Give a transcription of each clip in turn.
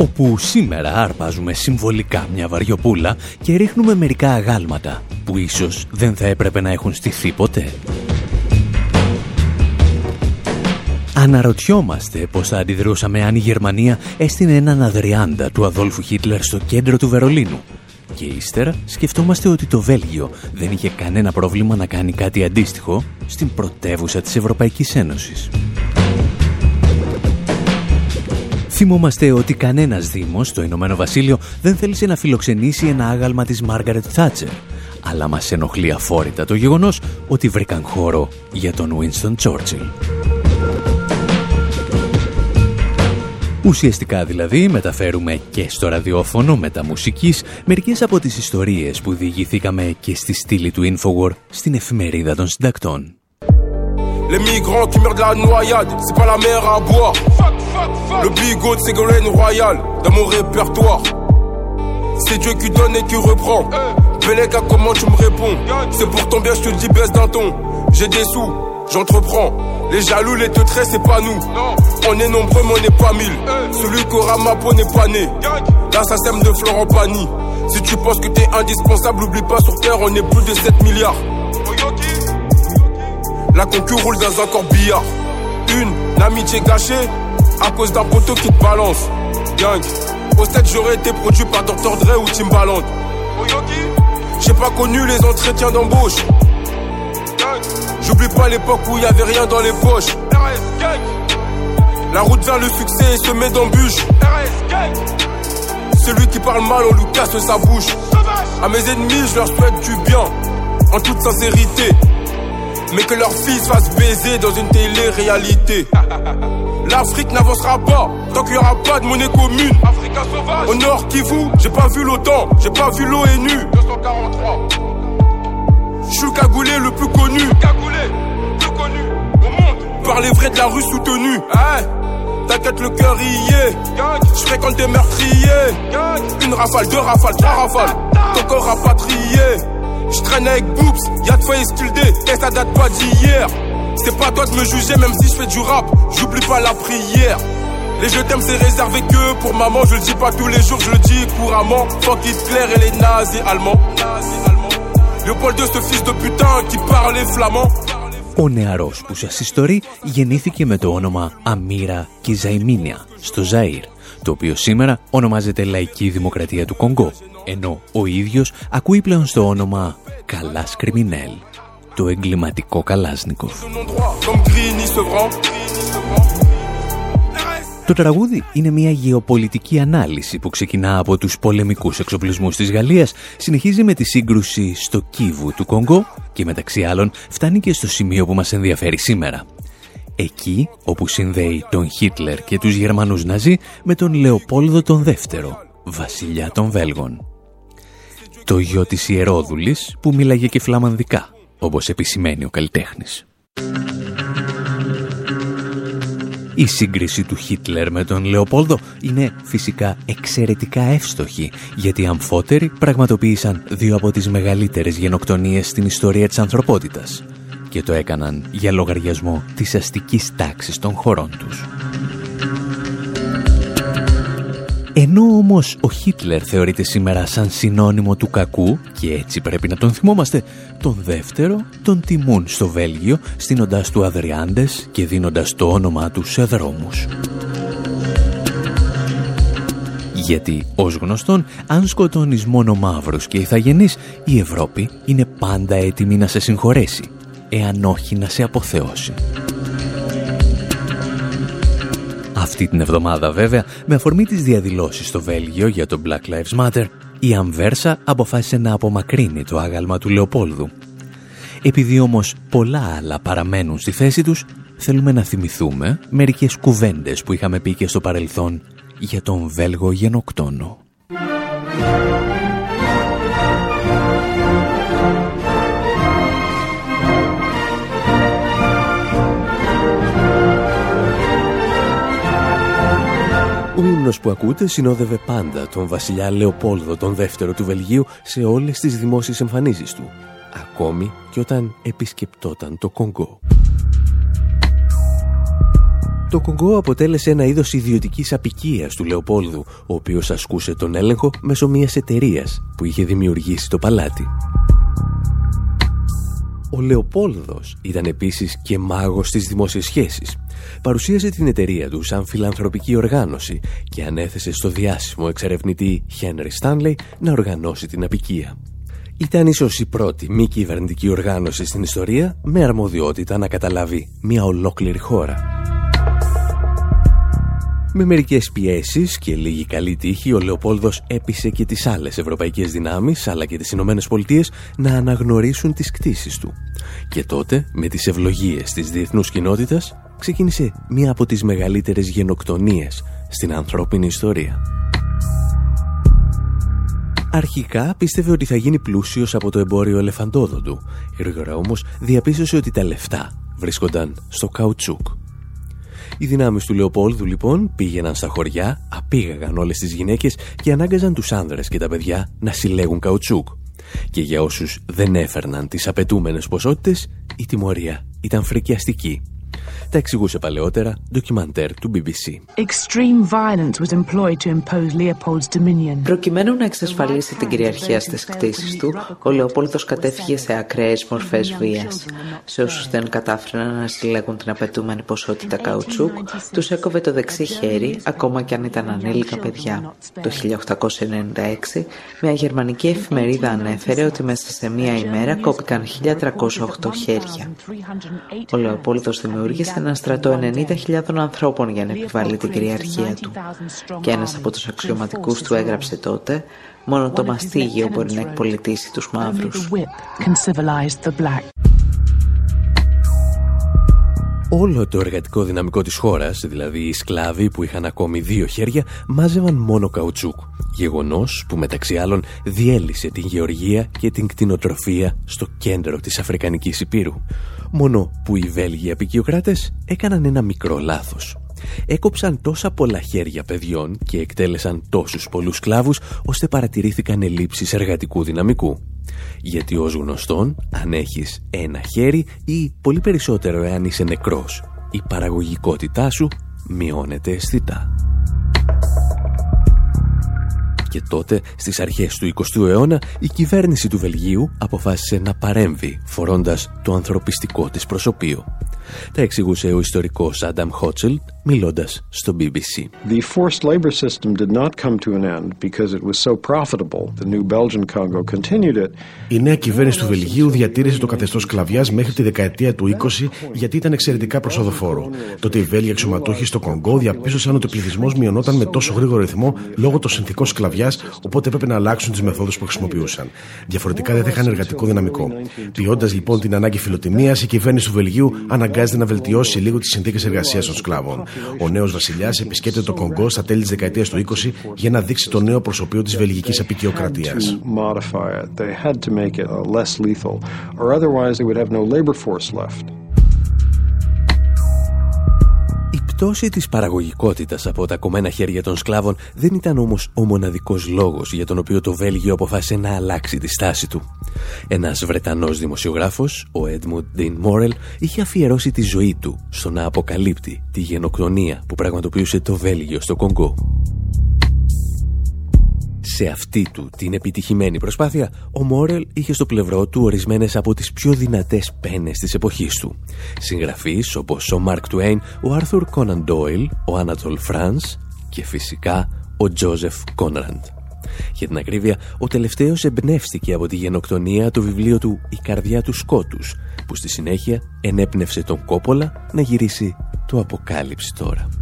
Όπου σήμερα άρπαζουμε συμβολικά μια βαριοπούλα και ρίχνουμε μερικά αγάλματα που ίσως δεν θα έπρεπε να έχουν στηθεί ποτέ. Αναρωτιόμαστε πώς θα αντιδρούσαμε αν η Γερμανία έστεινε έναν αδριάντα του Αδόλφου Χίτλερ στο κέντρο του Βερολίνου. Και ύστερα σκεφτόμαστε ότι το Βέλγιο δεν είχε κανένα πρόβλημα να κάνει κάτι αντίστοιχο στην πρωτεύουσα της Ευρωπαϊκής Ένωσης. Θυμόμαστε ότι κανένας δήμος στο Ηνωμένο Βασίλειο δεν θέλησε να φιλοξενήσει ένα άγαλμα της Μάργαρετ Θάτσερ, αλλά μας ενοχλεί αφόρητα το γεγονός ότι βρήκαν χώρο για τον Winston Churchill. Ουσιαστικά δηλαδή μεταφέρουμε και στο ραδιόφωνο μεταμουσικής μερικές από τις ιστορίες που διηγηθήκαμε και στη στήλη του Infowar στην εφημερίδα των συντακτών. Les migrants qui meurent de la noyade, c'est pas la mer à boire. Le bigot de Ségolène Royal, dans mon répertoire. C'est Dieu qui donne et qui reprend. Belega, comment tu me réponds? C'est pour ton bien, je te dis, baisse d'un ton. J'ai des sous, j'entreprends. Les jaloux, les teutrés, c'est pas nous. On est nombreux, mais on n'est pas mille. Celui qui aura ma peau n'est pas né. L'assassin de Florent Pagny. Si tu penses que t'es indispensable, oublie pas sur terre, on est plus de 7 milliards. La concu roule dans un corbillard. Une amitié gâchée à cause d'un poteau qui te balance. Gang, au stade j'aurais été produit par Dr. Dre ou Timbaland. J'ai pas connu les entretiens d'embauche. J'oublie pas l'époque où y avait rien dans les poches. La route vers le succès se met d'embûches. Celui qui parle mal, on lui casse sa bouche. À mes ennemis, je leur souhaite du bien, en toute sincérité. Mais que leur fils fasse baiser dans une télé-réalité. L'Afrique n'avancera pas tant qu'il n'y aura pas de monnaie commune. Africa sauvage. Au nord Kivu, j'ai pas vu l'OTAN, j'ai pas vu l'ONU. 243. Je suis cagoulé le plus connu. Cagoulé, plus connu au monde. Par les vrais de la rue soutenue. Hey. T'inquiète, le cœur y est. Je fréquente des meurtriers. Une rafale, deux rafales, trois rafales. Ton corps rapatrié. Je traîne avec Boops, y'a de feuilles sculptées, et ça date pas d'hier. C'est pas toi de me juger, même si je fais du rap, j'oublie pas la prière. Les je t'aime, c'est réservé que pour maman, je le dis pas tous les jours, je le dis couramment. Fuck Hitler et les nazis allemands. Léopold II, ce fils de putain qui parlait flamand. Ο νεαρός που σας ιστορεί γεννήθηκε με το όνομα Αμύρα Κιζαϊμίνια στο Ζαΐρ, το οποίο σήμερα ονομάζεται Λαϊκή Δημοκρατία του Κονγκό, ενώ ο ίδιος ακούει πλέον στο όνομα Καλάς Κριμινέλ, το εγκληματικό Καλάσνικοφ. Το τραγούδι είναι μια γεωπολιτική ανάλυση που ξεκινά από τους πολεμικούς εξοπλισμούς της Γαλλίας, συνεχίζει με τη σύγκρουση στο Κίβου του Κονγκό και μεταξύ άλλων φτάνει και στο σημείο που μας ενδιαφέρει σήμερα. Εκεί όπου συνδέει τον Χίτλερ και τους Γερμανούς Ναζί με τον Λεοπόλδο τον Δεύτερο, βασιλιά των Βέλγων. Το γιο της Ιερόδουλης που μίλαγε και φλαμανδικά, όπως επισημαίνει ο καλλιτέχνης. Η σύγκριση του Χίτλερ με τον Λεοπόλδο είναι φυσικά εξαιρετικά εύστοχη, γιατί οι αμφότεροι πραγματοποίησαν δύο από τις μεγαλύτερες γενοκτονίες στην ιστορία της ανθρωπότητας και το έκαναν για λογαριασμό της αστικής τάξης των χωρών τους. Ενώ όμως ο Χίτλερ θεωρείται σήμερα σαν συνώνυμο του κακού και έτσι πρέπει να τον θυμόμαστε, τον δεύτερο τον τιμούν στο Βέλγιο στείνοντας του αδριάντες και δίνοντας το όνομά τους σε δρόμους. Γιατί, ως γνωστόν, αν σκοτώνεις μόνο μαύρους και ηθαγενείς, η Ευρώπη είναι πάντα έτοιμη να σε συγχωρέσει, εάν όχι να σε αποθεώσει. Αυτή την εβδομάδα βέβαια, με αφορμή τις διαδηλώσεις στο Βέλγιο για το Black Lives Matter, η Αμβέρσα αποφάσισε να απομακρύνει το άγαλμα του Λεοπόλδου. Επειδή όμως πολλά άλλα παραμένουν στη θέση τους, θέλουμε να θυμηθούμε μερικές κουβέντες που είχαμε πει και στο παρελθόν για τον Βέλγο γενοκτόνο. Ο ύμνος που ακούτε συνόδευε πάντα τον βασιλιά Λεοπόλδο τον δεύτερο του Βελγίου σε όλες τις δημόσιες εμφανίσεις του, ακόμη και όταν επισκεπτόταν το Κονγκό. Το Κονγκό αποτέλεσε ένα είδος ιδιωτικής απικίας του Λεοπόλδου, ο οποίος ασκούσε τον έλεγχο μέσω μιας εταιρείας που είχε δημιουργήσει το παλάτι. Ο Λεοπόλδος ήταν επίσης και μάγος της δημόσιας σχέσης. Παρουσίασε την εταιρεία του σαν φιλανθρωπική οργάνωση και ανέθεσε στο διάσημο εξερευνητή Χένρι Στάνλεϊ να οργανώσει την απικία. Ήταν ίσως η πρώτη μη κυβερνητική οργάνωση στην ιστορία με αρμοδιότητα να καταλάβει μια ολόκληρη χώρα. Με μερικές πιέσεις και λίγη καλή τύχη, ο Λεοπόλδος έπεισε και τις άλλες ευρωπαϊκές δυνάμεις, αλλά και τις Ηνωμένες Πολιτείες, να αναγνωρίσουν τις κτίσεις του. Και τότε, με τις ευλογίες της διεθνούς κοινότητας, ξεκίνησε μία από τις μεγαλύτερες γενοκτονίες στην ανθρώπινη ιστορία. Αρχικά πίστευε ότι θα γίνει πλούσιος από το εμπόριο ελεφαντόδοντου. Γρήγορα όμως διαπίστωσε ότι τα λεφτά βρίσκονταν στο καουτσούκ. Οι δυνάμεις του Λεοπόλδου λοιπόν πήγαιναν στα χωριά, απήγαγαν όλες τις γυναίκες και ανάγκαζαν τους άνδρες και τα παιδιά να συλλέγουν καουτσούκ. Και για όσους δεν έφερναν τις απαιτούμενες ποσότητες, η τιμωρία ήταν φρικιαστική. Τα εξηγούσε παλαιότερα ντοκιμαντέρ του BBC. Προκειμένου να εξασφαλίσει την κυριαρχία στις κτίσεις του, ο Λεοπόλδος κατέφυγε σε ακραίες μορφές βίας. Σε όσους δεν κατάφεραν να συλλέγουν την απαιτούμενη ποσότητα καουτσούκ, τους έκοβε το δεξί χέρι, ακόμα και αν ήταν ανήλικα παιδιά. Το 1896, μια γερμανική εφημερίδα ανέφερε ότι μέσα σε μία ημέρα κόπηκαν 1308 χέρια. Ο Λεοπόλδος δημιούργησε ένα στρατό 90.000 ανθρώπων για να επιβάλλει την κυριαρχία του. Και ένας από τους αξιωματικούς του έγραψε τότε «Μόνο το μαστίγιο μπορεί να εκπολιτήσει τους μαύρους». Όλο το εργατικό δυναμικό της χώρας, δηλαδή οι σκλάβοι που είχαν ακόμη δύο χέρια, μάζευαν μόνο καουτσούκ. Γεγονός που μεταξύ άλλων διέλυσε την γεωργία και την κτηνοτροφία στο κέντρο της Αφρικανικής Υπήρου. Μόνο που οι Βέλγοι απεικιοκράτες έκαναν ένα μικρό λάθος. Έκοψαν τόσα πολλά χέρια παιδιών και εκτέλεσαν τόσους πολλούς σκλάβους ώστε παρατηρήθηκαν ελλείψεις εργατικού δυναμικού. Γιατί ως γνωστόν, αν έχεις ένα χέρι ή πολύ περισσότερο εάν είσαι νεκρός, η παραγωγικότητά σου μειώνεται αισθητά. Και τότε, στις αρχές του 20ου αιώνα, η κυβέρνηση του Βελγίου αποφάσισε να παρέμβει, φορώντας το ανθρωπιστικό της προσωπείο. Τα εξηγούσε ο ιστορικός Άνταμ Χότσελ μιλώντας στο BBC. The forced labor system did not come to an end because it was so profitable. The new Belgian Congo continued it. Η νέα κυβέρνηση του Βελγίου διατήρησε το καθεστώς σκλαβιάς μέχρι τη δεκαετία του 20 γιατί ήταν εξαιρετικά προσοδοφόρο. Τότε οι Βέλγοι αξιωματούχοι στο Κονγκό διαπίστωσαν ότι ο πληθυσμός μειωνόταν με τόσο γρήγορο ρυθμό λόγω των συνθηκών σκλαβιά, οπότε έπρεπε να αλλάξουν τις μεθόδους που χρησιμοποιούσαν. Διαφορετικά δεν θα είχαν εργατικό δυναμικό. Ποιώντα λοιπόν την ανάγκη φιλοτιμίας, η κυβέρνηση του Βελγίου αναγκάζεται να βελτιώσει λίγο τις συνθήκες εργασίας των σκλάβων. Ο νέος βασιλιάς επισκέπτεται το Κονγκό στα τέλη της δεκαετίας του 20 για να δείξει το νέο προσωπείο της βελγικής απεικιοκρατίας. Η πτώση της παραγωγικότητας από τα κομμένα χέρια των σκλάβων δεν ήταν όμως ο μοναδικός λόγος για τον οποίο το Βέλγιο αποφάσισε να αλλάξει τη στάση του. Ένας Βρετανός δημοσιογράφος, ο Edmund Dean Morel, είχε αφιερώσει τη ζωή του στο να αποκαλύπτει τη γενοκτονία που πραγματοποιούσε το Βέλγιο στο Κονγκό. Σε αυτή του την επιτυχημένη προσπάθεια, ο Μόρελ είχε στο πλευρό του ορισμένες από τις πιο δυνατές πένες της εποχής του. Συγγραφείς όπως ο Μάρκ Τουέιν, ο Άρθουρ Κόναν Ντόιλ, ο Άνατολ Φρανς και φυσικά ο Τζόζεφ Κόνραντ. Για την ακρίβεια, ο τελευταίος εμπνεύστηκε από τη γενοκτονία το βιβλίο του «Η καρδιά του σκότους», που στη συνέχεια ενέπνευσε τον Κόπολα να γυρίσει το «Αποκάλυψη τώρα».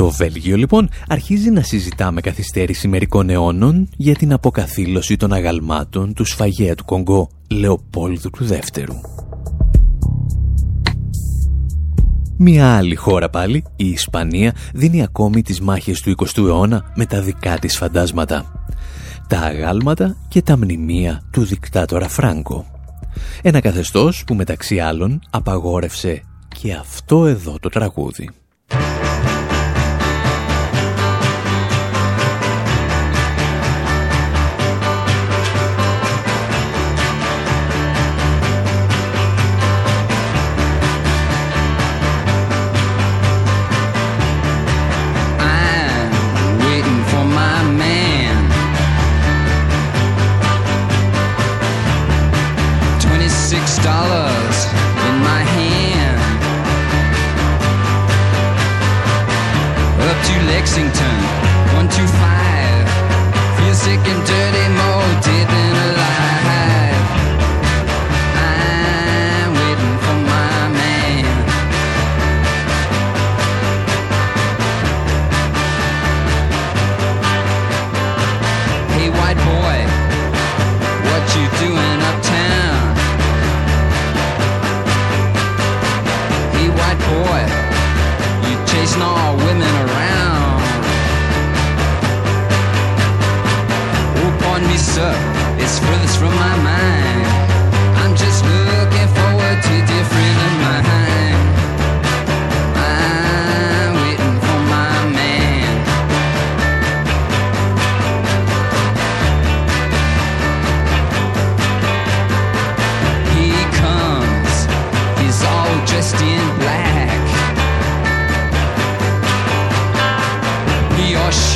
Το Βέλγιο λοιπόν αρχίζει να συζητά με καθυστέρηση μερικών αιώνων για την αποκαθήλωση των αγαλμάτων του σφαγέα του Κονγκό Λεοπόλδου του Δεύτερου. Μια άλλη χώρα πάλι, η Ισπανία, δίνει ακόμη τις μάχες του 20ου αιώνα με τα δικά της φαντάσματα. Τα αγάλματα και τα μνημεία του δικτάτορα Φράγκο. Ένα καθεστώς που μεταξύ άλλων απαγόρευσε και αυτό εδώ το τραγούδι.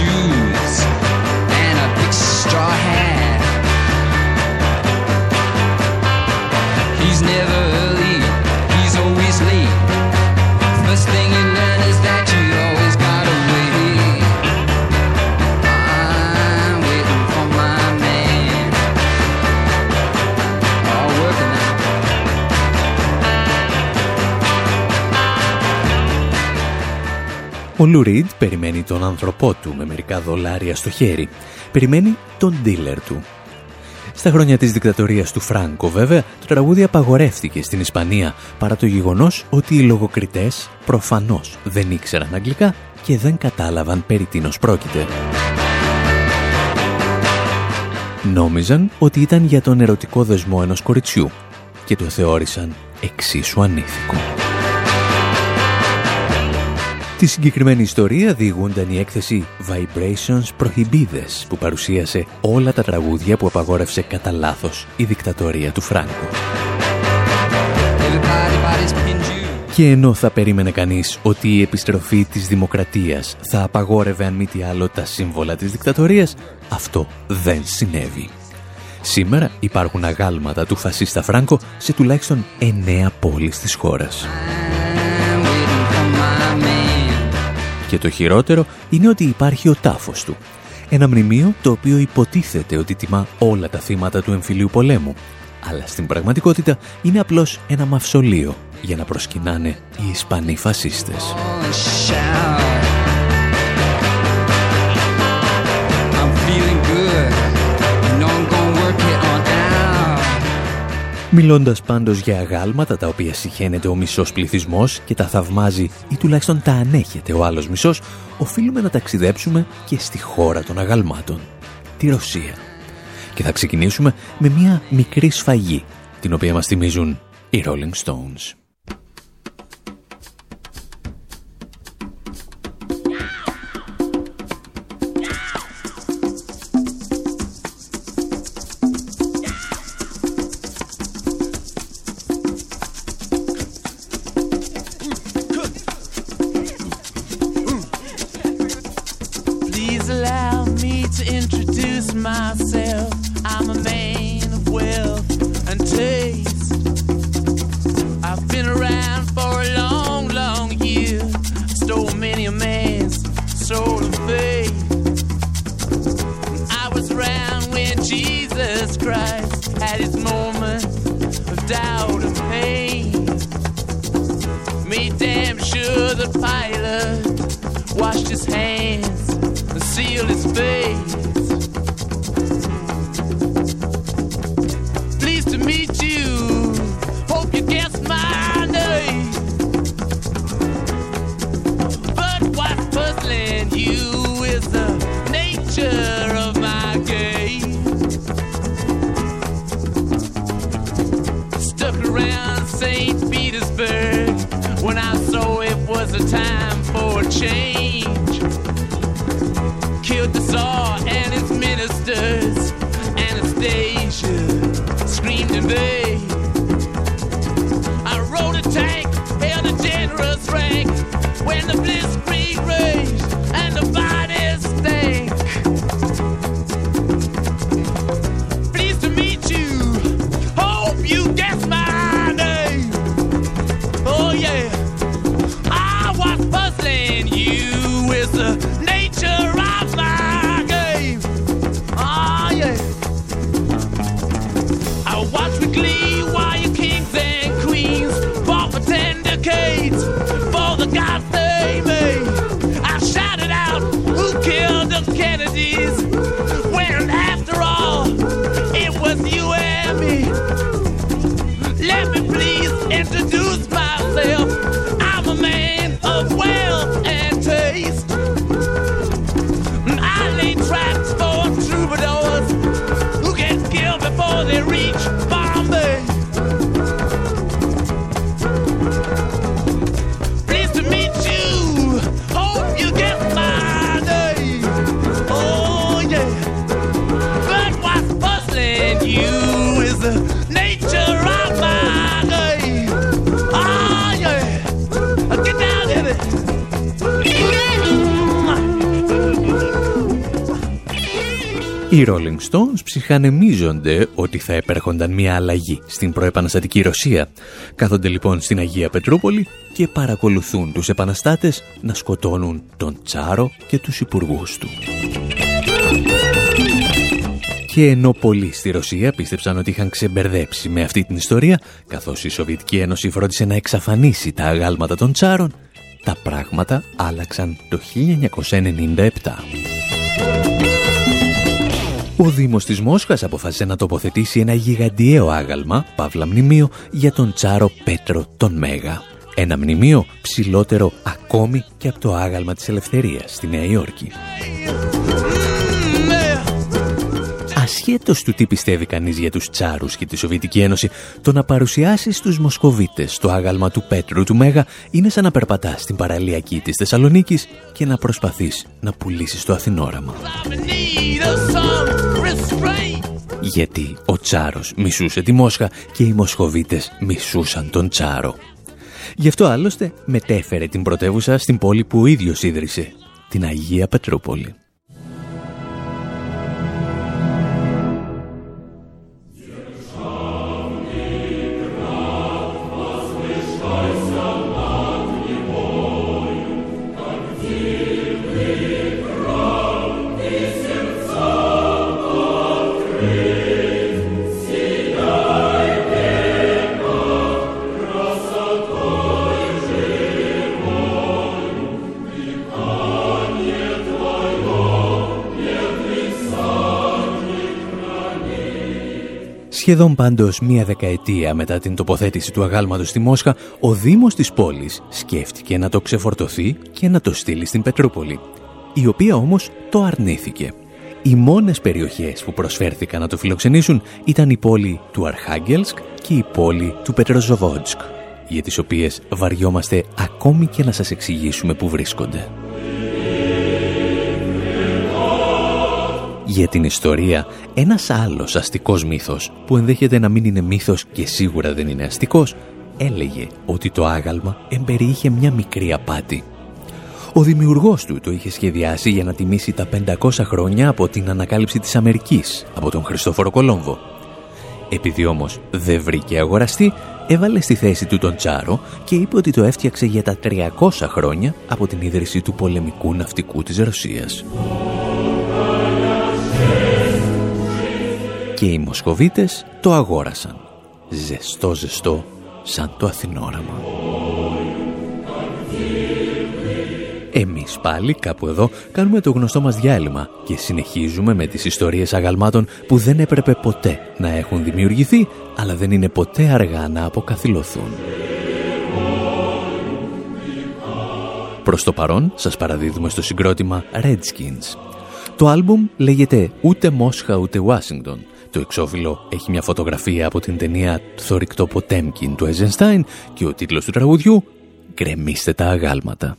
you. Ο Λου περιμένει τον άνθρωπό του με μερικά δολάρια στο χέρι. Περιμένει τον dealer του. Στα χρόνια της δικτατορίας του Φράγκο βέβαια, το τραγούδι απαγορεύτηκε στην Ισπανία παρά το γεγονός ότι οι λογοκριτές προφανώς δεν ήξεραν αγγλικά και δεν κατάλαβαν περί τίνος πρόκειται. Νόμιζαν ότι ήταν για τον ερωτικό δεσμό ενός κοριτσιού και το θεώρησαν εξίσου ανήθικο. Τη συγκεκριμένη ιστορία διηγούνταν η έκθεση Vibrations Prohibides που παρουσίασε όλα τα τραγούδια που απαγόρευσε κατά λάθος η δικτατορία του Φράγκο. Και ενώ θα περίμενε κανείς ότι η επιστροφή της δημοκρατίας θα απαγόρευε αν μη τι άλλο τα σύμβολα της δικτατορίας, αυτό δεν συνέβη. Σήμερα υπάρχουν αγάλματα του φασίστα Φράγκο σε τουλάχιστον εννέα πόλεις της χώρας. Και το χειρότερο είναι ότι υπάρχει ο τάφος του. Ένα μνημείο το οποίο υποτίθεται ότι τιμά όλα τα θύματα του εμφυλίου πολέμου. Αλλά στην πραγματικότητα είναι απλώς ένα μαυσολείο για να προσκυνάνε οι Ισπανοί φασίστες. Μιλώντας πάντως για αγάλματα τα οποία συχαίνεται ο μισός πληθυσμός και τα θαυμάζει ή τουλάχιστον τα ανέχεται ο άλλος μισός, οφείλουμε να ταξιδέψουμε και στη χώρα των αγαλμάτων, τη Ρωσία. Και θα ξεκινήσουμε με μια μικρή σφαγή, την οποία μας θυμίζουν οι Rolling Stones. washed his hands and sealed his face. change. Οι Rolling Stones ψυχανεμίζονται ότι θα επέρχονταν μια αλλαγή στην προεπαναστατική Ρωσία. Κάθονται λοιπόν στην Αγία Πετρούπολη και παρακολουθούν τους επαναστάτες να σκοτώνουν τον Τσάρο και τους υπουργούς του. Και ενώ πολλοί στη Ρωσία πίστεψαν ότι είχαν ξεμπερδέψει με αυτή την ιστορία, καθώς η Σοβιετική Ένωση φρόντισε να εξαφανίσει τα αγάλματα των Τσάρων, τα πράγματα άλλαξαν το 1997. Ο Δήμος της Μόσχας αποφάσισε να τοποθετήσει ένα γιγαντιαίο άγαλμα, παύλα μνημείο, για τον Τσάρο Πέτρο τον Μέγα. Ένα μνημείο ψηλότερο ακόμη και από το άγαλμα της Ελευθερίας στη Νέα Υόρκη. Ασχέτως του τι πιστεύει κανείς για τους Τσάρους και τη Σοβιετική Ένωση, το να παρουσιάσει στους Μοσκοβίτες το άγαλμα του Πέτρου του Μέγα είναι σαν να περπατάς στην παραλιακή της Θεσσαλονίκης και να προσπαθείς να πουλήσεις το Αθηνόραμα. Γιατί ο Τσάρος μισούσε τη Μόσχα και οι Μοσχοβίτες μισούσαν τον Τσάρο. Γι' αυτό άλλωστε μετέφερε την πρωτεύουσα στην πόλη που ο ίδιος ίδρυσε, την Αγία Πετρούπολη. Σχεδόν πάντως μία δεκαετία μετά την τοποθέτηση του αγάλματος στη Μόσχα, ο Δήμος της πόλης σκέφτηκε να το ξεφορτωθεί και να το στείλει στην Πετρούπολη, η οποία όμως το αρνήθηκε. Οι μόνες περιοχές που προσφέρθηκαν να το φιλοξενήσουν ήταν η πόλη του Αρχάγγελσκ και η πόλη του Πετροζοβότσκ, για τις οποίες βαριόμαστε ακόμη και να σας εξηγήσουμε που βρίσκονται. Για την ιστορία, ένας άλλος αστικός μύθος, που ενδέχεται να μην είναι μύθος και σίγουρα δεν είναι αστικός, έλεγε ότι το άγαλμα εμπεριείχε μια μικρή απάτη. Ο δημιουργός του το είχε σχεδιάσει για να τιμήσει τα 500 χρόνια από την ανακάλυψη της Αμερικής από τον Χριστόφορο Κολόμβο. Επειδή όμως δεν βρήκε αγοραστή, έβαλε στη θέση του τον Τσάρο και είπε ότι το έφτιαξε για τα 300 χρόνια από την ίδρυση του πολεμικού ναυτικού της Ρωσίας. Και οι Μοσχοβίτες το αγόρασαν. Ζεστό ζεστό σαν το Αθηνόραμα. Εμείς πάλι κάπου εδώ κάνουμε το γνωστό μας διάλειμμα και συνεχίζουμε με τις ιστορίες αγαλμάτων που δεν έπρεπε ποτέ να έχουν δημιουργηθεί, αλλά δεν είναι ποτέ αργά να αποκαθιλωθούν. Προς το παρόν σας παραδίδουμε στο συγκρότημα Redskins. Το άλμπουμ λέγεται ούτε Μόσχα ούτε Ουάσιγκτον. Το εξώφυλλο έχει μια φωτογραφία από την ταινία «Θορυκτό Ποτέμκιν» του Eisenstein και ο τίτλος του τραγουδιού γκρεμίστε τα αγάλματα.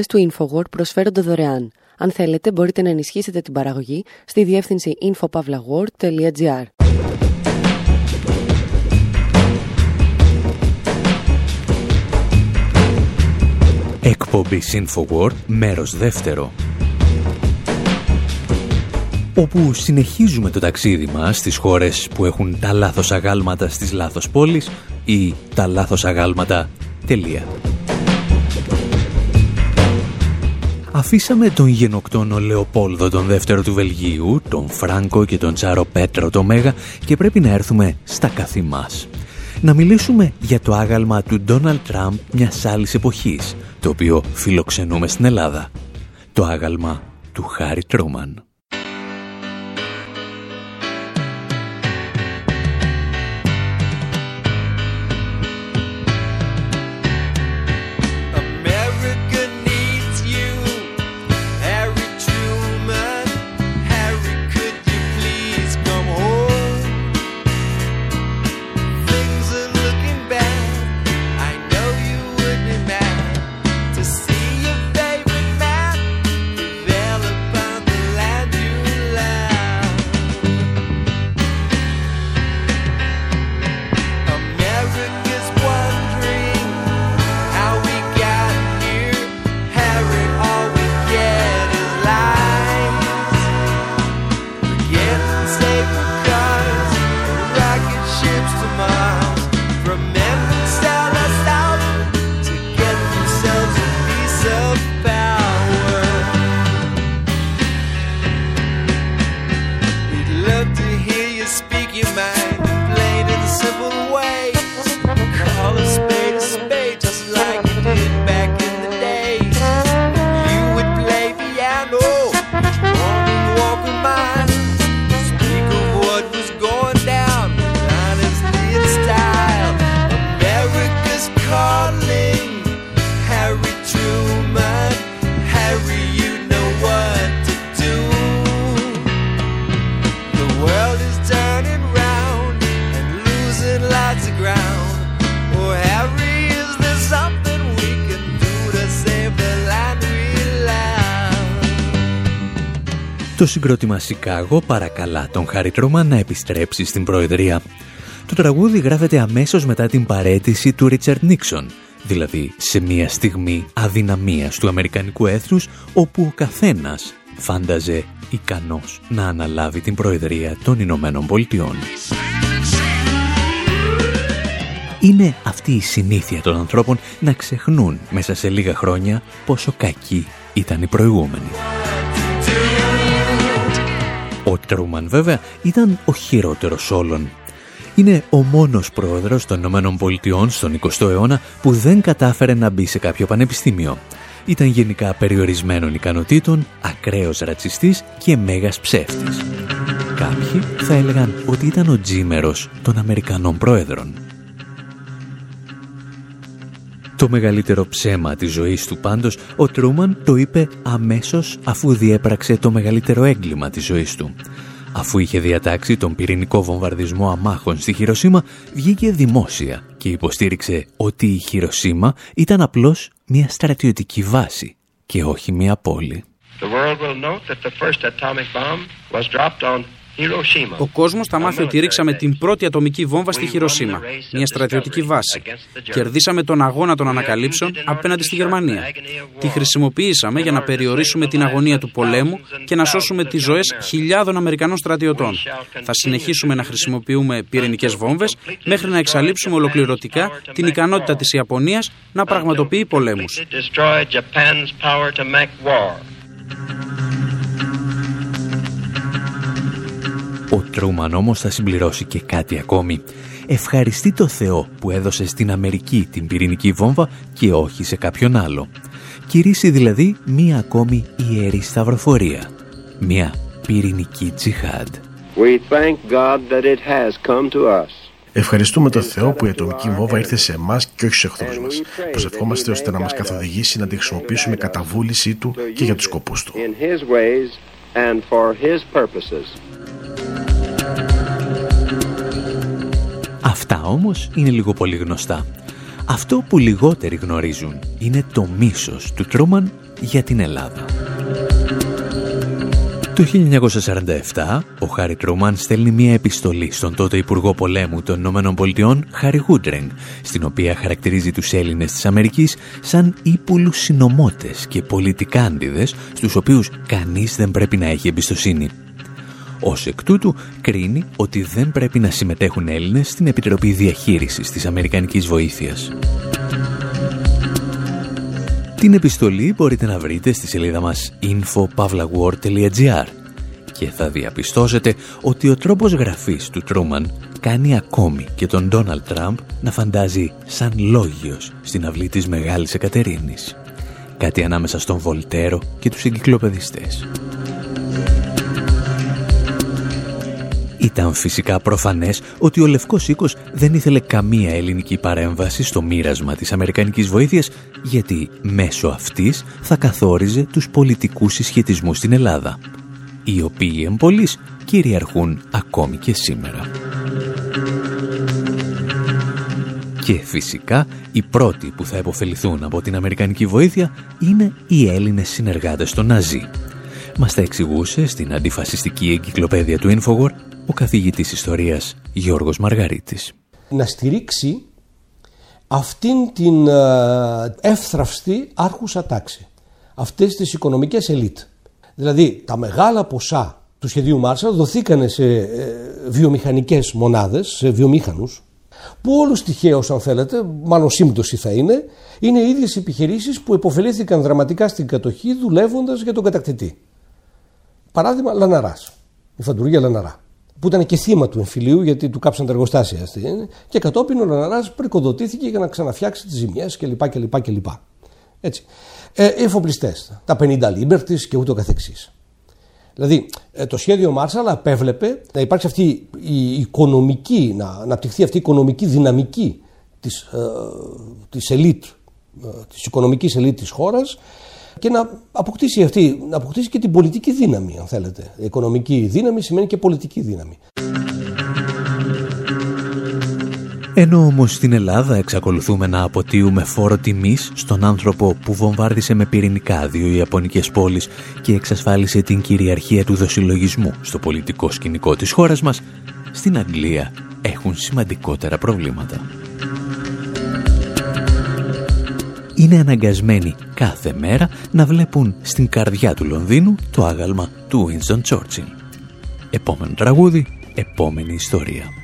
Του InfoWord προσφέρονται δωρεάν. Αν θέλετε, μπορείτε να ενισχύσετε την παραγωγή στη διεύθυνση infopavlagor.gr. Εκπομπή InfoWord, μέρος δεύτερο. Όπου συνεχίζουμε το ταξίδι μας στις χώρες που έχουν τα λάθος αγάλματα στις λάθος πόλεις ή τα λάθος αγάλματα τελεία. Αφήσαμε τον γενοκτόνο Λεοπόλδο τον δεύτερο του Βελγίου, τον Φράγκο και τον Τσάρο Πέτρο το Μέγα και πρέπει να έρθουμε στα καθημάς. Να μιλήσουμε για το άγαλμα του Ντόναλτ Τραμπ μιας άλλης εποχής, το οποίο φιλοξενούμε στην Ελλάδα. Το άγαλμα του Χάρι Τρούμαν. Το συγκρότημα Σικάγο παρακαλά τον Χάρι Τρούμαν να επιστρέψει στην Προεδρία. Το τραγούδι γράφεται αμέσως μετά την παρέτηση του Ρίτσαρντ Νίξον, δηλαδή σε μια στιγμή αδυναμίας του Αμερικανικού έθνους όπου ο καθένας φάνταζε ικανός να αναλάβει την Προεδρία των Ηνωμένων Πολιτειών. Είναι αυτή η συνήθεια των ανθρώπων να ξεχνούν μέσα σε λίγα χρόνια πόσο κακοί ήταν οι προηγούμενοι. Ο Τρούμαν βέβαια ήταν ο χειρότερος όλων. Είναι ο μόνος πρόεδρος των Ηνωμένων Πολιτειών στον 20ο αιώνα που δεν κατάφερε να μπει σε κάποιο πανεπιστήμιο. Ήταν γενικά περιορισμένων ικανοτήτων, ακραίος ρατσιστής και μέγας ψεύτης. Κάποιοι θα έλεγαν ότι ήταν ο τζίμερος των Αμερικανών πρόεδρων. Το μεγαλύτερο ψέμα της ζωής του πάντως, ο Τρούμαν το είπε αμέσως αφού διέπραξε το μεγαλύτερο έγκλημα της ζωής του. Αφού είχε διατάξει τον πυρηνικό βομβαρδισμό αμάχων στη Χειροσύμα, βγήκε δημόσια και υποστήριξε ότι η Χειροσύμα ήταν απλώς μια στρατιωτική βάση και όχι μια πόλη. Ο κόσμος θα μάθει ότι ρίξαμε την πρώτη ατομική βόμβα στη Χειροσύμα, μια στρατιωτική βάση. Κερδίσαμε τον αγώνα των ανακαλύψεων απέναντι στη Γερμανία. Τη χρησιμοποιήσαμε για να περιορίσουμε την αγωνία του πολέμου και να σώσουμε τις ζωές χιλιάδων Αμερικανών στρατιωτών. Θα συνεχίσουμε να χρησιμοποιούμε πυρηνικές βόμβες μέχρι να εξαλείψουμε ολοκληρωτικά την ικανότητα της Ιαπωνίας να πραγματοποιεί πολέμους. Ο Τρούμαν όμως θα συμπληρώσει και κάτι ακόμη. Ευχαριστεί το Θεό που έδωσε στην Αμερική την πυρηνική βόμβα και όχι σε κάποιον άλλο. Κηρύσσει δηλαδή μία ακόμη ιερή σταυροφορία. Μία πυρηνική τζιχάντ. Ευχαριστούμε τον Θεό που η ατομική βόμβα ήρθε σε εμάς και όχι στου εχθρούς μας. Προσευχόμαστε ώστε να μας καθοδηγήσει να τη χρησιμοποιήσουμε κατά βούλησή του και για τους σκοπούς του. Αυτά όμως είναι λίγο πολύ γνωστά. Αυτό που λιγότεροι γνωρίζουν είναι το μίσος του Τρούμαν για την Ελλάδα. Το 1947, ο Χάρι Τρούμαν στέλνει μία επιστολή στον τότε Υπουργό Πολέμου των Ηνωμένων Πολιτειών, Χάρι Χούντρενγκ, στην οποία χαρακτηρίζει τους Έλληνες της Αμερικής σαν ύπουλους συνομότες και πολιτικάντιδες, στους οποίους κανείς δεν πρέπει να έχει εμπιστοσύνη. Ως εκ τούτου κρίνει ότι δεν πρέπει να συμμετέχουν Έλληνες στην Επιτροπή Διαχείρισης της Αμερικανικής Βοήθειας. Την επιστολή μπορείτε να βρείτε στη σελίδα μας infopavlawar.gr και θα διαπιστώσετε ότι ο τρόπος γραφής του Τρούμαν κάνει ακόμη και τον Ντόναλτ Τραμπ να φαντάζει σαν λόγιος στην αυλή της Μεγάλης Εκατερίνης. Κάτι ανάμεσα στον Βολτέρο και τους εγκυκλοπαιδιστές. Ήταν φυσικά προφανές ότι ο Λευκός Οίκος δεν ήθελε καμία ελληνική παρέμβαση στο μοίρασμα της Αμερικανικής βοήθειας γιατί μέσω αυτής θα καθόριζε τους πολιτικούς συσχετισμούς στην Ελλάδα οι οποίοι εμπολείς κυριαρχούν ακόμη και σήμερα. Και φυσικά οι πρώτοι που θα επωφεληθούν από την Αμερικανική βοήθεια είναι οι Έλληνες συνεργάτες των Ναζί. Μας τα εξηγούσε στην αντιφασιστική εγκυκλοπαίδεια του Infowar ο καθηγητής ιστορίας Γιώργος Μαργαρίτης. Να στηρίξει αυτήν την ε, εύθραυστη άρχουσα τάξη. Αυτές τις οικονομικές ελίτ. Δηλαδή τα μεγάλα ποσά του σχεδίου Μάρσαλ δοθήκανε σε ε, βιομηχανικές μονάδες, σε βιομήχανους, που όλους τυχαίως αν θέλετε, μάλλον σύμπτωση θα είναι, είναι οι ίδιες επιχειρήσεις που υποφελήθηκαν δραματικά στην κατοχή δουλεύοντας για τον κατακτητή. Παράδειγμα Λαναράς, η φαντουργία Λαναρά που ήταν και θύμα του εμφυλίου γιατί του κάψαν τα εργοστάσια. Και κατόπιν ο Λαναρά πρικοδοτήθηκε για να ξαναφτιάξει τις ζημιές κλπ. κλπ, κλπ. Έτσι. Ε, εφοπλιστές, τα 50 Liberties και ούτω καθεξής. Δηλαδή ε, το σχέδιο Μάρσαλ απέβλεπε να υπάρξει αυτή η οικονομική, να αναπτυχθεί αυτή η οικονομική δυναμική της, ε, της ελίτ, ε, της οικονομικής ελίτ της χώρας και να αποκτήσει αυτή, να αποκτήσει και την πολιτική δύναμη, αν θέλετε. Η οικονομική δύναμη σημαίνει και πολιτική δύναμη. Ενώ όμως στην Ελλάδα εξακολουθούμε να αποτείουμε φόρο τιμής στον άνθρωπο που βομβάρδισε με πυρηνικά δύο Ιαπωνικές πόλεις και εξασφάλισε την κυριαρχία του δοσυλλογισμού στο πολιτικό σκηνικό της χώρας μας, στην Αγγλία έχουν σημαντικότερα προβλήματα. Είναι αναγκασμένοι κάθε μέρα να βλέπουν στην καρδιά του Λονδίνου το άγαλμα του Winston Churchill. Επόμενο τραγούδι, επόμενη ιστορία.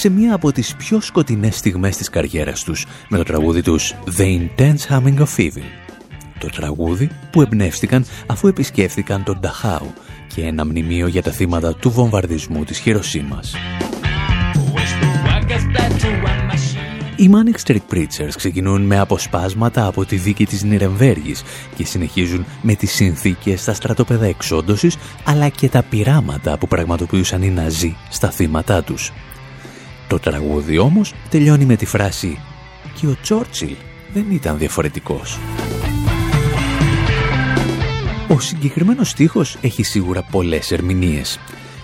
Σε μία από τις πιο σκοτεινές στιγμές της καριέρας τους με το τραγούδι τους The Intense Humming of Evil. Το τραγούδι που εμπνεύστηκαν αφού επισκέφθηκαν τον Νταχάου και ένα μνημείο για τα θύματα του βομβαρδισμού της Χειροσύμας. Οι Manic Street Preachers ξεκινούν με αποσπάσματα από τη δίκη της Νιρεμβέργης και συνεχίζουν με τις συνθήκες στα στρατόπεδα εξόντωσης αλλά και τα πειράματα που πραγματοποιούσαν οι Ναζί στα θύματά τους. Το τραγούδι όμως τελειώνει με τη φράση «Και ο Τσόρτσιλ δεν ήταν διαφορετικός». Ο συγκεκριμένος στίχος έχει σίγουρα πολλές ερμηνείες.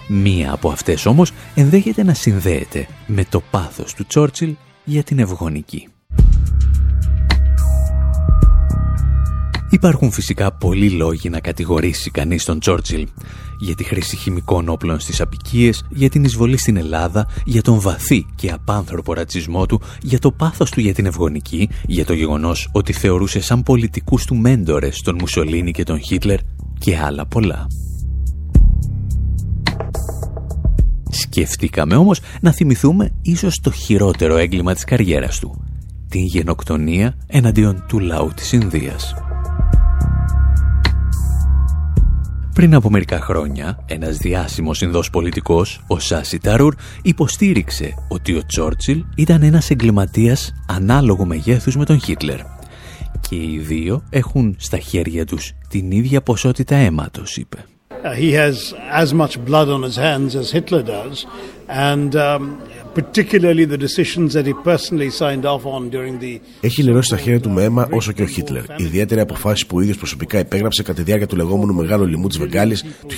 Μία από αυτές όμως ενδέχεται να συνδέεται με το πάθος του Τσόρτσιλ για την ευγονική. Υπάρχουν φυσικά πολλοί λόγοι να κατηγορήσει κανείς τον Τσόρτσιλ για τη χρήση χημικών όπλων στις απικίες, για την εισβολή στην Ελλάδα, για τον βαθύ και απάνθρωπο ρατσισμό του, για το πάθος του για την ευγονική, για το γεγονός ότι θεωρούσε σαν πολιτικούς του μέντορες τον Μουσολίνη και τον Χίτλερ και άλλα πολλά. Σκεφτήκαμε όμως να θυμηθούμε ίσως το χειρότερο έγκλημα της καριέρας του. Την γενοκτονία εναντίον του λαού της Ινδίας. Πριν από μερικά χρόνια, ένας διάσημος Ινδός πολιτικός, ο Σάσι Ταρούρ, υποστήριξε ότι ο Τσόρτσιλ ήταν ένας εγκληματίας ανάλογου μεγέθους με τον Χίτλερ. Και οι δύο έχουν στα χέρια τους την ίδια ποσότητα αίματος, είπε. Uh, he has as much blood on his hands as Hitler does, and um, έχει λερώσει τα χέρια του με αίμα όσο και ο Χίτλερ. Ιδιαίτερα αποφάσει που ο ίδιος προσωπικά υπέγραψε κατά τη διάρκεια του λεγόμενου Μεγάλου Λιμού της Βεγγάλης του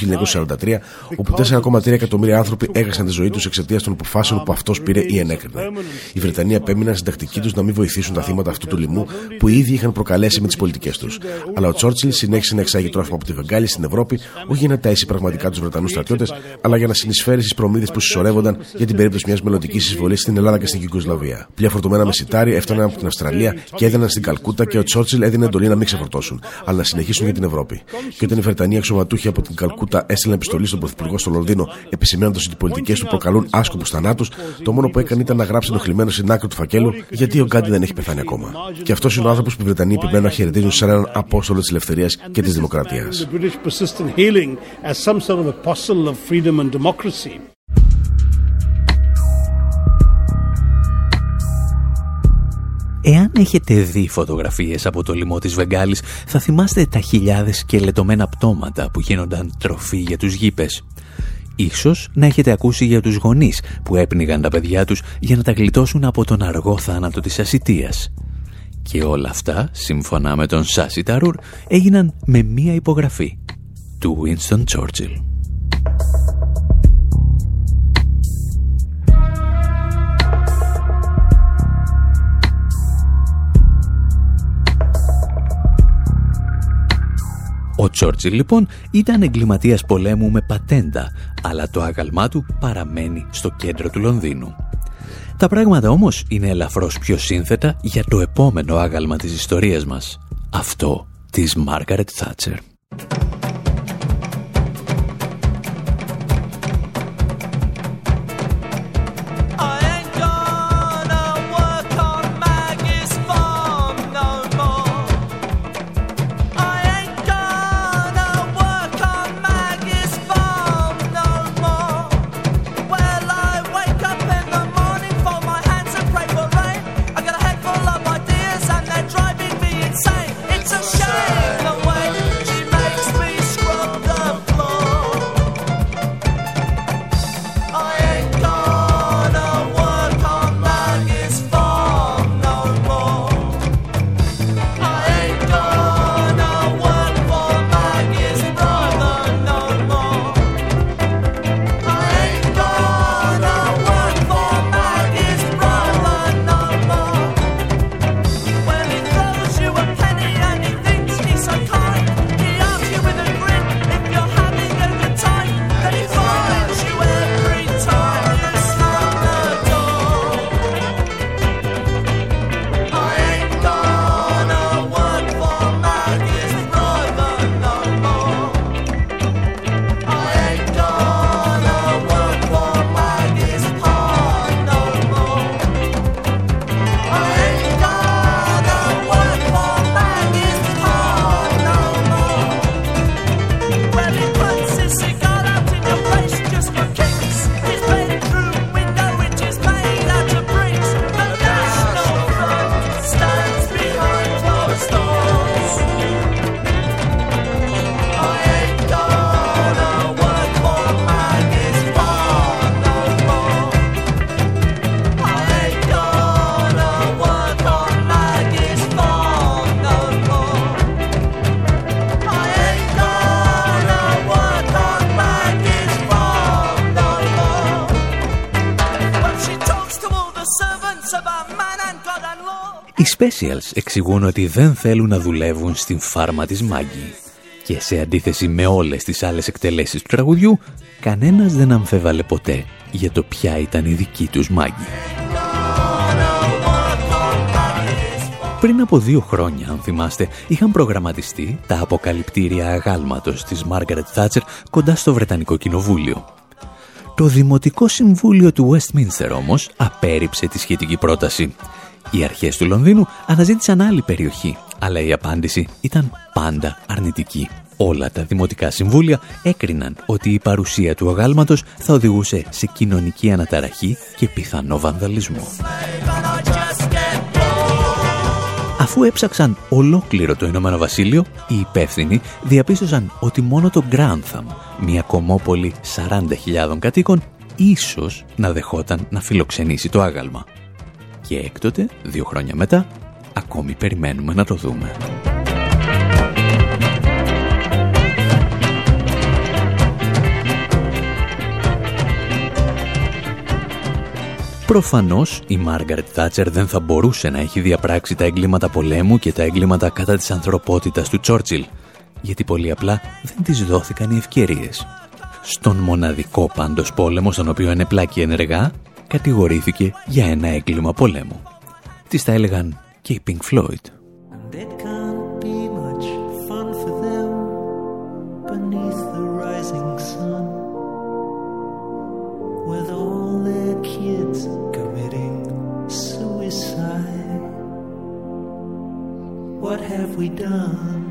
1943, όπου 4,3 εκατομμύρια άνθρωποι έχασαν τη ζωή τους εξαιτίας των αποφάσεων που αυτός πήρε ή ενέκρινε. Η Βρετανία επέμειναν στην τακτική τους να μην βοηθήσουν τα θύματα αυτού του λοιμού που οι ίδιοι είχαν προκαλέσει με τις πολιτικές τους. Αλλά ο Τσόρτσιλ συνέχισε να εξάγει τρόφιμα από τη Βεγγάλη στην Ευρώπη, όχι για να τασει πραγματικά τους Βρετανούς στρατιώτες, αλλά για να συνεισφέρει στις προμήθειες που συσσωρεύονταν για την περίπτωση μιας μελλοντικής στρατιωτική εισβολής στην Ελλάδα και στην Κυκοσλαβία. Πλοία φορτωμένα με σιτάρι έφταναν από την Αυστραλία και έδιναν στην Καλκούτα και ο Τσόρτσιλ έδινε εντολή να μην ξεφορτώσουν, αλλά να συνεχίσουν για την Ευρώπη. Και όταν οι Βρετανοί αξιωματούχοι από την Καλκούτα έστειλαν επιστολή στον Πρωθυπουργό στο Λονδίνο, επισημένοντα ότι οι πολιτικές του προκαλούν άσκοπους θανάτους, το μόνο που έκανε ήταν να γράψει ενοχλημένο στην άκρη του φακέλου γιατί ο Γκάντι δεν έχει πεθάνει ακόμα. Και αυτός είναι ο άνθρωπος που οι Βρετανοί επιμένουν να χαιρετίζουν σαν έναν απόστολο της ελευθερίας και της δημοκρατίας. Εάν έχετε δει φωτογραφίες από το λοιμό της Βεγγάλης, θα θυμάστε τα χιλιάδες σκελετωμένα πτώματα που γίνονταν τροφή για τους γήπες. Ίσως να έχετε ακούσει για τους γονείς που έπνιγαν τα παιδιά τους για να τα γλιτώσουν από τον αργό θάνατο της ασυτείας. Και όλα αυτά, σύμφωνα με τον Σάσι Ταρούρ, έγιναν με μία υπογραφή του Winston Churchill. Ο Τσόρτσιλ λοιπόν ήταν εγκληματίας πολέμου με πατέντα, αλλά το άγαλμά του παραμένει στο κέντρο του Λονδίνου. Τα πράγματα όμως είναι ελαφρώς πιο σύνθετα για το επόμενο άγαλμα της ιστορίας μας, αυτό της Μάργαρετ Θάτσερ. Specials εξηγούν ότι δεν θέλουν να δουλεύουν στην φάρμα της Μάγκη. Και σε αντίθεση με όλες τις άλλες εκτελέσεις του τραγουδιού, κανένας δεν αμφέβαλε ποτέ για το ποια ήταν η δική τους Μάγκη. Πριν από δύο χρόνια, αν θυμάστε, είχαν προγραμματιστεί τα αποκαλυπτήρια αγάλματος της Μάργαρετ Θάτσερ κοντά στο Βρετανικό Κοινοβούλιο. Το Δημοτικό Συμβούλιο του Westminster όμως απέρριψε τη σχετική πρόταση. Οι αρχές του Λονδίνου αναζήτησαν άλλη περιοχή, αλλά η απάντηση ήταν πάντα αρνητική. Όλα τα δημοτικά συμβούλια έκριναν ότι η παρουσία του αγάλματος θα οδηγούσε σε κοινωνική αναταραχή και πιθανό βανδαλισμό. Αφού έψαξαν ολόκληρο το Ηνωμένο Βασίλειο, οι υπεύθυνοι διαπίστωσαν ότι μόνο το Grantham, μια κομμόπολη 40.000 κατοίκων, ίσως να δεχόταν να φιλοξενήσει το άγαλμα. Και έκτοτε, δύο χρόνια μετά, ακόμη περιμένουμε να το δούμε. Προφανώς η Μάργαρετ Τάτσερ δεν θα μπορούσε να έχει διαπράξει τα εγκλήματα πολέμου και τα εγκλήματα κατά της ανθρωπότητας του Τσόρτσιλ, γιατί πολύ απλά δεν της δόθηκαν οι ευκαιρίες. Στον μοναδικό πάντως πόλεμο στον οποίο ενεπλάκη ενεργά, κατηγορήθηκε για ένα έγκλημα πολέμου. Τις τα έλεγαν και οι Pink Floyd. What have we done?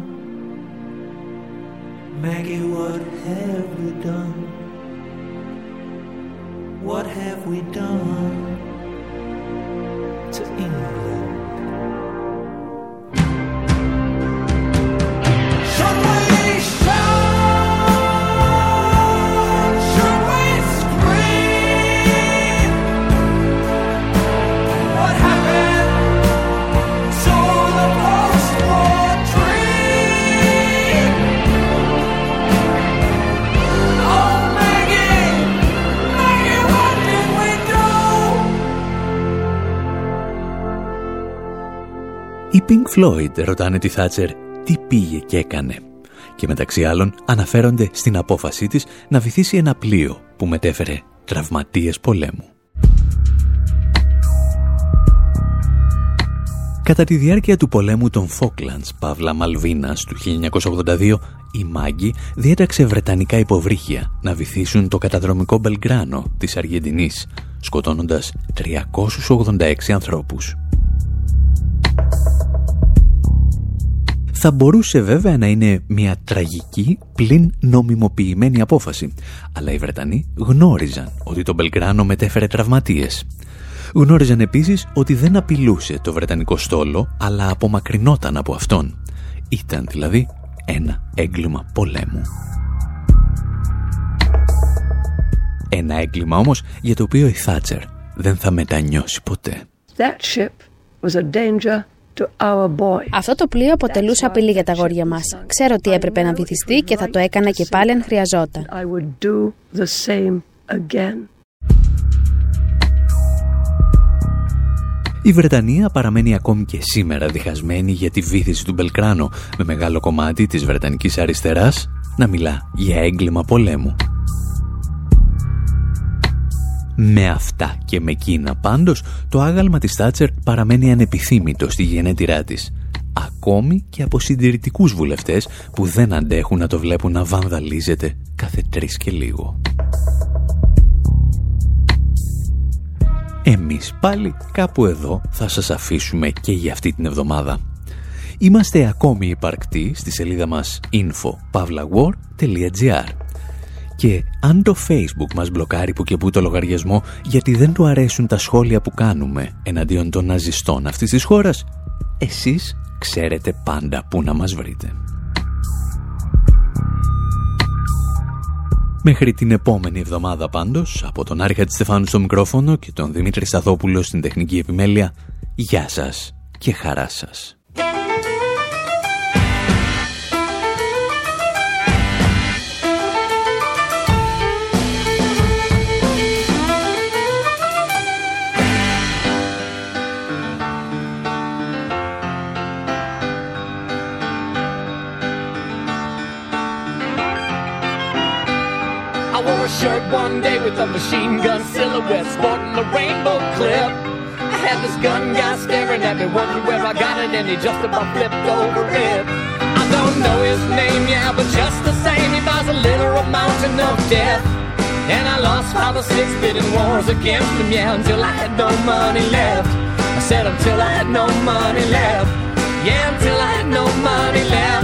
Maggie, what have we done? What have we done Pink Floyd ρωτάνε τη Θάτσερ τι πήγε και έκανε. Και μεταξύ άλλων αναφέρονται στην απόφασή της να βυθίσει ένα πλοίο που μετέφερε τραυματίες πολέμου. Κατά τη διάρκεια του πολέμου των Falklands, Παύλα Μαλβίνας του 1982, η Μάγκη διέταξε βρετανικά υποβρύχια να βυθίσουν το καταδρομικό Μπελγκράνο της Αργεντινής, σκοτώνοντας 386 ανθρώπους. Θα μπορούσε βέβαια να είναι μια τραγική πλην νομιμοποιημένη απόφαση, αλλά οι Βρετανοί γνώριζαν ότι το Μπελγκράνο μετέφερε τραυματίες. Γνώριζαν επίσης ότι δεν απειλούσε το Βρετανικό στόλο, αλλά απομακρυνόταν από αυτόν. Ήταν δηλαδή ένα έγκλημα πολέμου. Ένα έγκλημα όμως για το οποίο η Θάτσερ δεν θα μετανιώσει ποτέ. That ship was a danger αυτό το πλοίο αποτελούσε απειλή για τα αγόρια μας. Ξέρω ότι έπρεπε να βυθιστεί και θα το έκανα και πάλι αν χρειαζόταν. Η Βρετανία παραμένει ακόμη και σήμερα διχασμένη για τη βήθηση του Μπελκράνο με μεγάλο κομμάτι της Βρετανικής αριστεράς να μιλά για έγκλημα πολέμου. Με αυτά και με εκείνα πάντως, το άγαλμα της Τάτσερ παραμένει ανεπιθύμητο στη γενέτειρά της. Ακόμη και από συντηρητικούς βουλευτές που δεν αντέχουν να το βλέπουν να βανδαλίζεται κάθε τρεις και λίγο. Εμείς πάλι κάπου εδώ θα σας αφήσουμε και για αυτή την εβδομάδα. Είμαστε ακόμη υπαρκτοί στη σελίδα μας info.pavlawar.gr και αν το Facebook μας μπλοκάρει που και που το λογαριασμό γιατί δεν του αρέσουν τα σχόλια που κάνουμε εναντίον των ναζιστών αυτής της χώρας, εσείς ξέρετε πάντα πού να μας βρείτε. Μέχρι την επόμενη εβδομάδα πάντως, από τον Άρη Στεφάνου στο μικρόφωνο και τον Δημήτρη Σταθόπουλο στην τεχνική επιμέλεια, γεια σας και χαρά σας. Shirt one day with a machine gun silhouette sporting a rainbow clip. I had this gun guy staring at me, wondering where I got it, and he just about flipped over it. I don't know his name, yeah, but just the same, he buys a literal mountain of death. And I lost five or six bidding wars against them, yeah, until I had no money left. I said until I had no money left. Yeah, until I had no money left.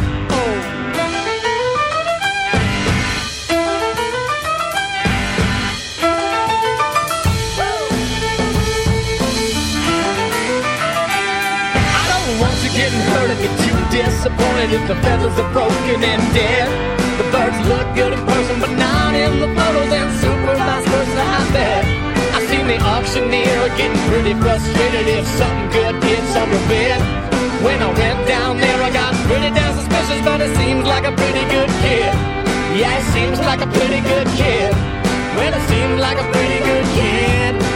Disappointed if the feathers are broken and dead. The birds look good in person, but not in the photos and super vice versa, I bet. I seen the auctioneer getting pretty frustrated if something good gets on the bid. When I went down there, I got pretty damn suspicious, but it seems like a pretty good kid. Yeah, it seems like a pretty good kid. Well, it seems like a pretty good kid.